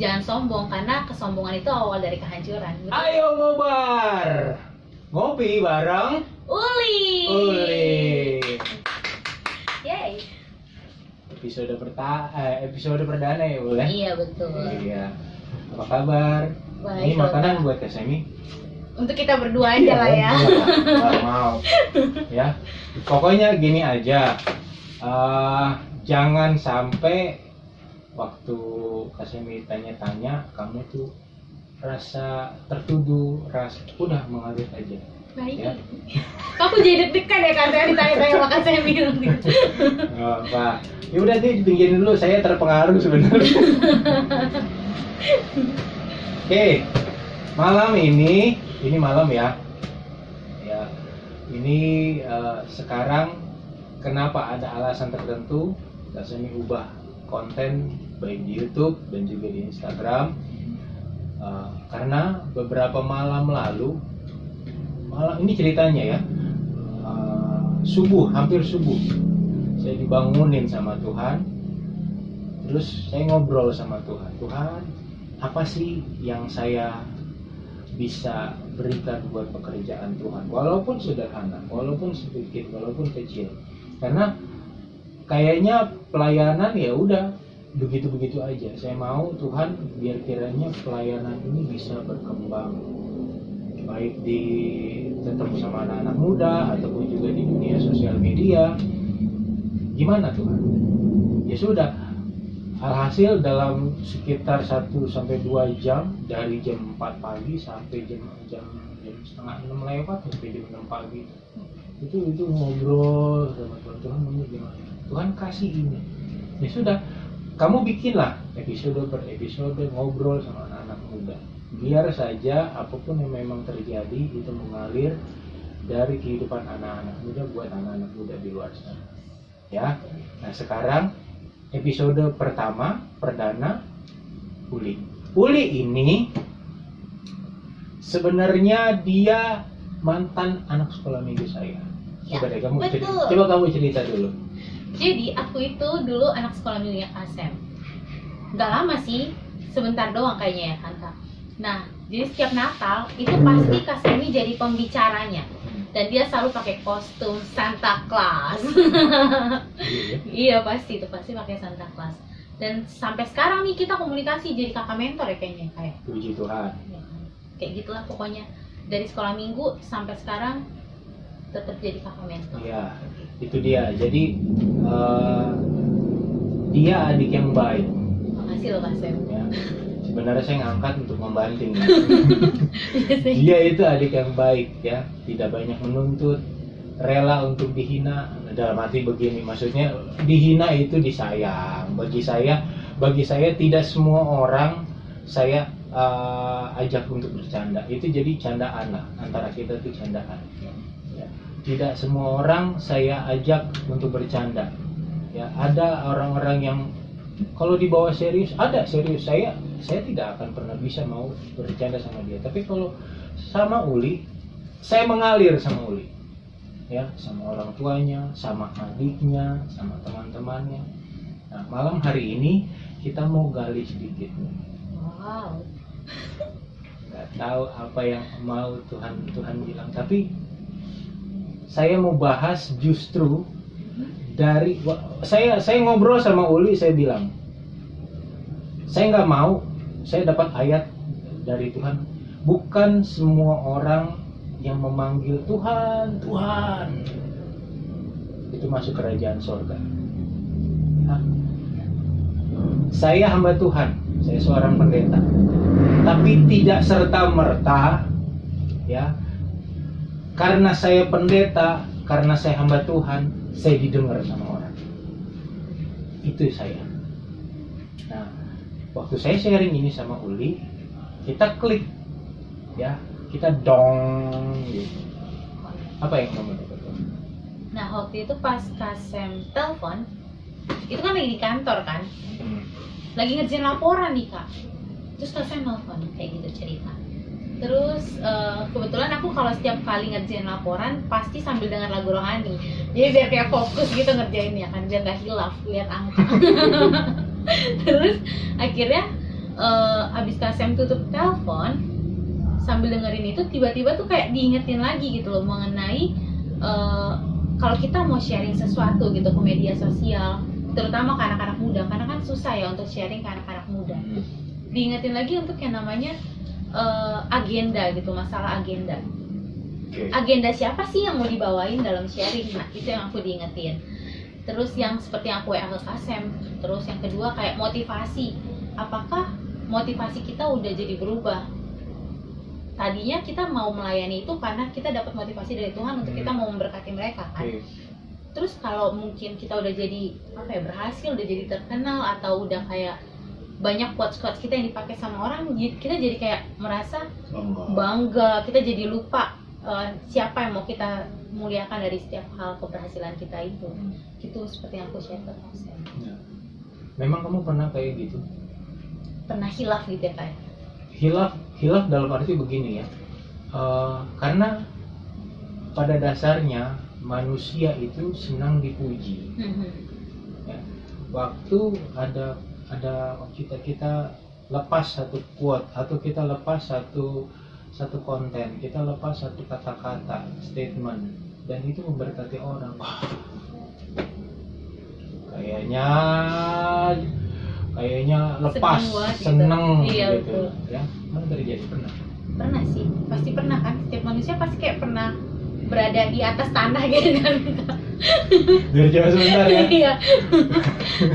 jangan sombong karena kesombongan itu awal dari kehancuran. Betul? Ayo ngobar. Ngopi bareng Uli. Uli. Yay. Episode perta eh, episode perdana ya, Uli. Iya betul. Iya. Apa kabar? Baik. Ini makanan buat Kasemi. Untuk kita berdua aja lah ya. Nggak mau. Ya. Pokoknya gini aja. Eh, jangan sampai waktu Kasemi tanya-tanya kamu tuh rasa tertuduh, rasa udah mengalir aja. Baik. Ya. Aku jadi deg-degan ya karena ditanya-tanya maka saya bilang gitu. Nggak apa. Ya udah deh ditinggiin dulu, saya terpengaruh sebenarnya. Oke, malam ini, ini malam ya. Ya, ini eh, sekarang kenapa ada alasan tertentu? Kasemi ubah konten baik di YouTube dan juga di Instagram. Eh, karena beberapa malam lalu, malam ini ceritanya ya, eh, subuh, hampir subuh, saya dibangunin sama Tuhan. Terus saya ngobrol sama Tuhan Tuhan apa sih yang saya bisa berikan buat pekerjaan Tuhan? Walaupun sederhana walaupun sedikit walaupun kecil. Karena kayaknya pelayanan ya udah begitu-begitu aja. Saya mau Tuhan biar kiranya pelayanan ini bisa berkembang. Baik di ketemu sama anak-anak muda ataupun juga di dunia sosial media. Gimana Tuhan? Ya sudah alhasil dalam sekitar 1 sampai 2 jam dari jam 4 pagi sampai jam jam jam setengah 6 lewat sampai jam 6 pagi. Itu itu ngobrol sama Tuhan Tuhan gimana Tuhan kasih ini ya sudah kamu bikinlah episode per episode ngobrol sama anak-anak muda. Biar saja apa pun yang memang terjadi itu mengalir dari kehidupan anak-anak muda buat anak-anak muda di luar sana. Ya nah sekarang episode pertama perdana Uli. Uli ini sebenarnya dia mantan anak sekolah minggu saya. Ya, coba deh kamu cerita, betul. coba kamu cerita dulu Jadi aku itu dulu anak sekolah minggunya Kasem. Gak lama sih, sebentar doang kayaknya ya kan kak. Nah, jadi setiap Natal itu pasti Kasemi jadi pembicaranya dan dia selalu pakai kostum Santa Claus. Iya, iya pasti itu pasti pakai Santa Claus. Dan sampai sekarang nih kita komunikasi jadi kakak mentor ya kayaknya kayak. puji Tuhan ya kan? Kayak gitulah pokoknya dari sekolah minggu sampai sekarang tetap jadi kakak mentor. Iya, itu dia. Jadi eh, dia adik yang baik. Makasih loh Kasem. Ya. Sebenarnya saya ngangkat untuk membanting. ya. Biasanya. Dia itu adik yang baik ya, tidak banyak menuntut, rela untuk dihina. Dalam arti begini, maksudnya dihina itu disayang. Bagi saya, bagi saya tidak semua orang saya eh, ajak untuk bercanda. Itu jadi canda anak antara kita itu candaan. Tidak semua orang saya ajak untuk bercanda. Ya, ada orang-orang yang kalau dibawa serius ada serius. Saya saya tidak akan pernah bisa mau bercanda sama dia. Tapi kalau sama Uli saya mengalir sama Uli. Ya sama orang tuanya sama adiknya sama teman-temannya. Nah malam hari ini kita mau gali sedikit. Wow. nggak tahu apa yang mau Tuhan Tuhan bilang. Tapi saya mau bahas justru dari saya saya ngobrol sama Uli saya bilang saya nggak mau saya dapat ayat dari Tuhan. Bukan semua orang yang memanggil Tuhan Tuhan. Itu masuk kerajaan sorga. Hah? saya hamba Tuhan saya seorang pendeta. Tapi tidak serta merta ya karena saya pendeta karena saya hamba Tuhan saya didengar sama orang itu saya nah waktu saya sharing ini sama Uli kita klik ya kita dong gitu apa yang kamu dapat Nah waktu itu pas Kasem telepon, itu kan lagi di kantor kan, Hmm. lagi ngerjain laporan nih kak. Terus Kasem telepon kayak gitu cerita. Terus eh, kebetulan aku kalau setiap kali ngerjain laporan pasti sambil dengar lagu rohani. Jadi biar kayak fokus gitu ngerjainnya kan, biar gak hilaf lihat angka. Terus akhirnya eh, Kak Sam tutup telepon sambil dengerin itu tiba-tiba tuh kayak diingetin lagi gitu loh mengenai eh, kalau kita mau sharing sesuatu gitu ke media sosial terutama ke anak-anak muda karena kan susah ya untuk sharing ke anak-anak muda Hmm. diingetin lagi untuk yang namanya eh, agenda gitu masalah agenda. Oke. agenda siapa sih yang mau dibawain dalam sharing? Nah itu yang aku diingetin. Terus yang seperti yang aku WA ke Kasem terus yang kedua kayak motivasi. Apakah motivasi kita udah jadi berubah? Tadinya kita mau melayani itu karena kita dapat motivasi dari Tuhan untuk kita mau memberkati mereka kan? Oke. terus kalau mungkin kita udah jadi apa ya berhasil udah jadi terkenal atau udah kayak banyak quotes quotes kita yang dipakai sama orang kita jadi kayak merasa Bangga. kita jadi lupa eh, siapa yang mau kita muliakan dari setiap hal keberhasilan kita itu itu seperti yang aku share ke. Ya. Memang kamu pernah kayak gitu? pernah hilaf gitu ya kayak Hilaf, hilaf dalam arti begini ya. Eh, karena pada dasarnya manusia itu senang dipuji. Ya. Waktu ada ada kita kita lepas satu quote atau kita lepas satu satu konten, kita lepas satu kata-kata, statement. Dan itu memberkati orang. Kayaknya kayaknya lepas Seneng gitu. seneng Iya, gitu. betul. ya mana terjadi pernah? Pernah sih. Pasti pernah kan? Setiap manusia pasti kayak pernah berada di atas tanah gitu kan biar coba sebentar ya. Iya.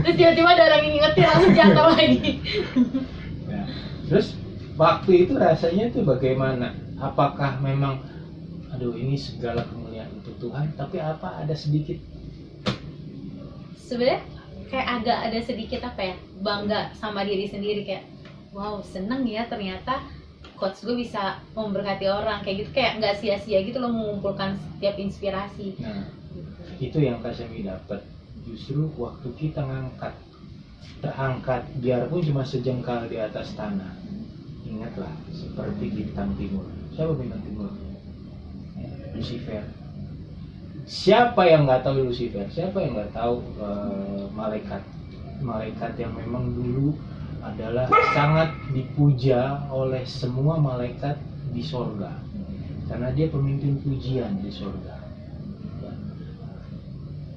Terus tiba-tiba ada orang yang ngingetin langsung jatuh lagi. Ya. terus waktu itu rasanya tuh bagaimana? Apakah memang aduh ini segala kemuliaan untuk Tuhan tapi apa ada sedikit? Sebenarnya kayak agak ada sedikit apa ya? Bangga sama diri sendiri kayak wow seneng ya ternyata coach gue bisa memberkati orang kayak gitu. Kayak nggak sia-sia gitu loh mengumpulkan setiap inspirasi. Nah. Itu yang Kasemi dapat. Justru waktu kita ngangkat terangkat biarpun cuma sejengkal di atas tanah. Ingatlah seperti bintang timur. Siapa bintang timur? Ya, Lucifer. Siapa yang nggak tahu Lucifer? Siapa yang nggak tahu eh, malaikat? Malaikat yang memang dulu adalah sangat dipuja oleh semua malaikat di sorga. Karena dia pemimpin pujian di sorga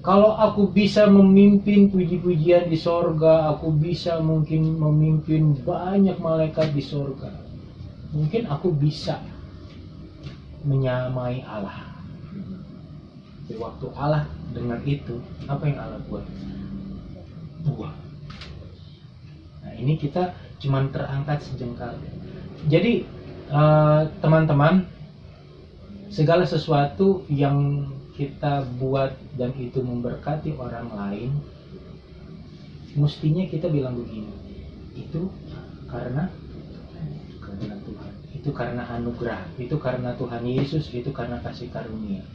kalau aku bisa memimpin puji-pujian di sorga, aku bisa mungkin memimpin banyak malaikat di sorga. Mungkin aku bisa menyamai Allah. Di waktu Allah dengan itu, apa yang Allah buat? Buah. Nah ini kita cuman terangkat sejengkal. Jadi eh, teman-teman, segala sesuatu yang kita buat dan itu memberkati orang lain mestinya kita bilang begini itu karena karena Tuhan itu karena anugerah itu karena Tuhan Yesus itu karena kasih karunia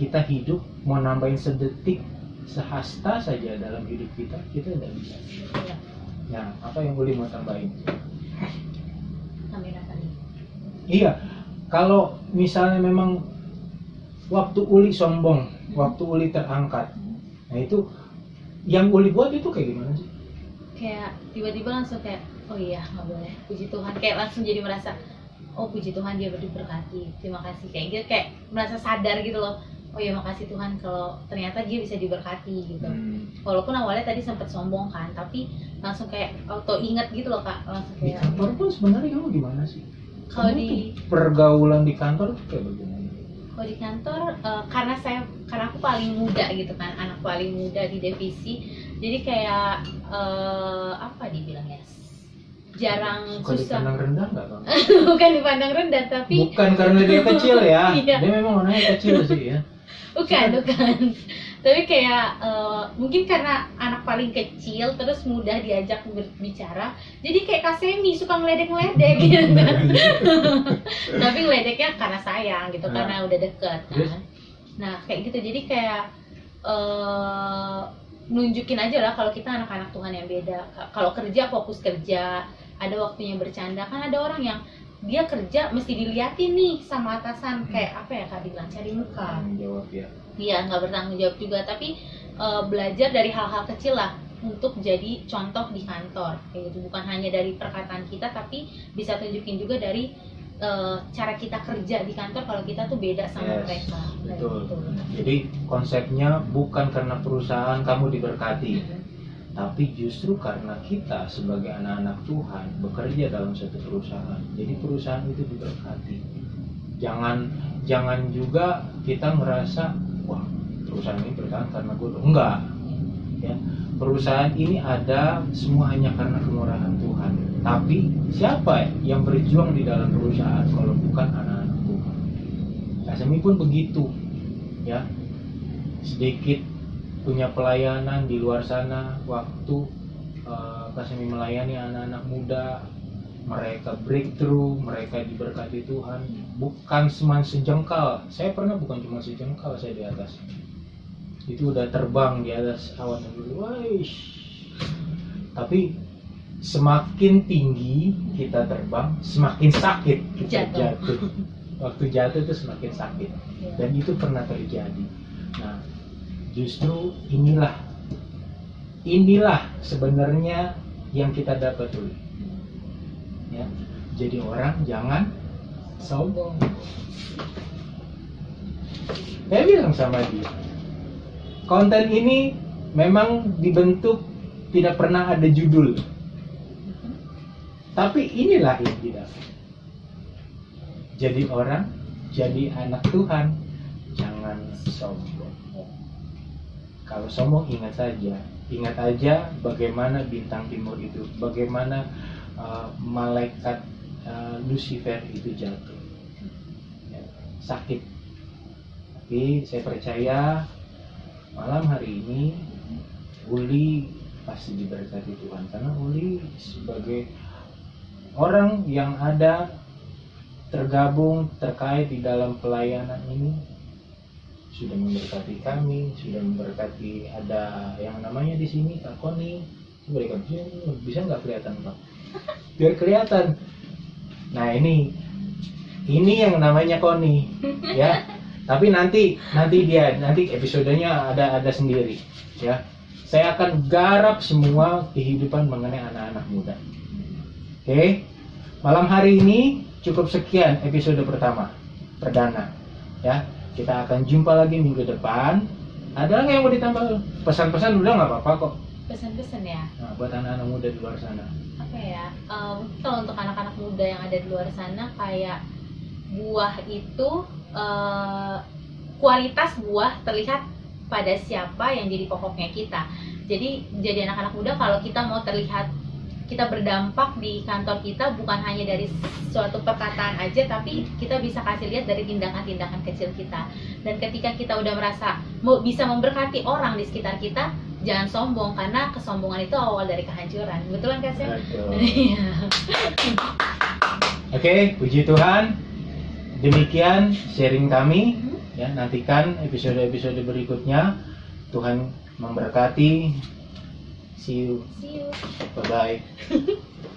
kita hidup mau nambahin sedetik sehasta saja dalam hidup kita kita tidak bisa Iya. nah apa yang boleh mau tambahin. Iya, kalau misalnya memang waktu Uli sombong, waktu Uli terangkat, nah itu yang Uli buat itu kayak gimana sih? kayak tiba-tiba langsung kayak oh iya nggak boleh puji Tuhan kayak langsung jadi merasa oh puji Tuhan dia diberkati terima kasih kayak gitu kayak merasa sadar gitu loh oh ya makasih Tuhan kalau ternyata dia bisa diberkati gitu Hmm. walaupun awalnya tadi sempat sombong kan tapi langsung kayak auto ingat gitu loh kak langsung Di kayak kantor pun sebenarnya kamu gimana sih? kalau Kamu di tuh pergaulan di kantor tuh kayak bagaimana? Kalau di kantor eh, karena saya karena aku paling muda gitu kan anak paling muda di divisi jadi kayak eh, apa dibilangnya jarang Suka susah dipandang rendah nggak bang? bukan dipandang rendah tapi Bukan karena dia kecil ya, Iya. dia memang orangnya kecil sih ya. bukan bukan tapi kayak eh, mungkin karena anak paling kecil terus mudah diajak berbicara jadi kayak kasemi suka ngeledek-ngeledek gitu kan. Tapi ngeledeknya karena sayang gitu Nah. karena udah deket kan. Nah kayak gitu jadi kayak eh nunjukin aja lah kalau kita anak-anak Tuhan yang beda. Ka- kalau kerja fokus kerja. Ada waktunya bercanda. Kan ada orang yang dia kerja mesti diliatin nih sama atasan. Kayak apa ya kak bilang cari muka jawab ya. Iya nggak bertanggung jawab juga tapi eh, belajar dari hal-hal kecil lah untuk jadi contoh di kantor kayak gitu bukan hanya dari perkataan kita tapi bisa tunjukin juga dari eh, cara kita kerja di kantor kalau kita tuh beda sama Yes, mereka betul. gitu. Jadi konsepnya bukan karena perusahaan kamu diberkati, Mm-mm. tapi justru karena kita sebagai anak-anak Tuhan bekerja dalam satu perusahaan. Jadi perusahaan itu diberkati. Jangan jangan juga kita merasa wah perusahaan ini bertahan karena gue enggak. Ya, perusahaan ini ada semua hanya karena kemurahan Tuhan. Tapi siapa yang berjuang di dalam perusahaan kalau bukan anak-anak Tuhan? Kasemi pun begitu, ya. Sedikit punya pelayanan di luar sana waktu eh, Kasemi melayani anak-anak muda mereka breakthrough, mereka diberkati Tuhan bukan cuma sejengkal saya pernah bukan cuma sejengkal saya di atas itu udah terbang di atas awan dulu tapi semakin tinggi kita terbang semakin sakit kita Jatuh. jatuh waktu jatuh itu semakin sakit Ya. dan itu pernah terjadi. Nah, justru inilah inilah sebenarnya yang kita dapat dulu. Ya, jadi orang jangan sombong. Saya bilang sama dia, konten ini memang dibentuk tidak pernah ada judul, tapi inilah yang didapat. Jadi orang, jadi anak Tuhan, jangan sombong. Kalau sombong ingat saja, ingat aja bagaimana bintang timur itu, bagaimana uh, malaikat uh, Lucifer itu jatuh, Ya, sakit. Tapi saya percaya malam hari ini Uli pasti diberkati Tuhan karena Uli sebagai orang yang ada tergabung terkait di dalam pelayanan ini sudah memberkati kami, sudah memberkati ada yang namanya di sini Kak Koni. Bisa nggak kelihatan Pak? Biar kelihatan. Nah ini, ini yang namanya Koni, ya. Tapi nanti, nanti dia, nanti episodenya ada ada sendiri, ya. Saya akan garap semua kehidupan mengenai anak-anak muda. Oke, malam hari ini cukup sekian episode pertama perdana ya kita akan jumpa lagi minggu depan ada yang mau ditambah pesan-pesan udah nggak apa-apa kok pesan-pesan ya? Nah, buat anak-anak muda di luar sana. Apa ya. Em, kalau untuk anak-anak muda yang ada di luar sana kayak buah itu eh, kualitas buah terlihat pada siapa yang jadi pokoknya kita. Jadi jadi anak-anak muda kalau kita mau terlihat kita berdampak di kantor kita bukan hanya dari suatu perkataan aja tapi kita bisa kasih lihat dari tindakan-tindakan kecil kita. Dan ketika kita udah merasa mau bisa memberkati orang di sekitar kita jangan sombong karena kesombongan itu awal dari kehancuran betulan kan? Betul. Iya. oke puji Tuhan demikian sharing kami ya nantikan episode-episode berikutnya Tuhan memberkati see you See you. bye bye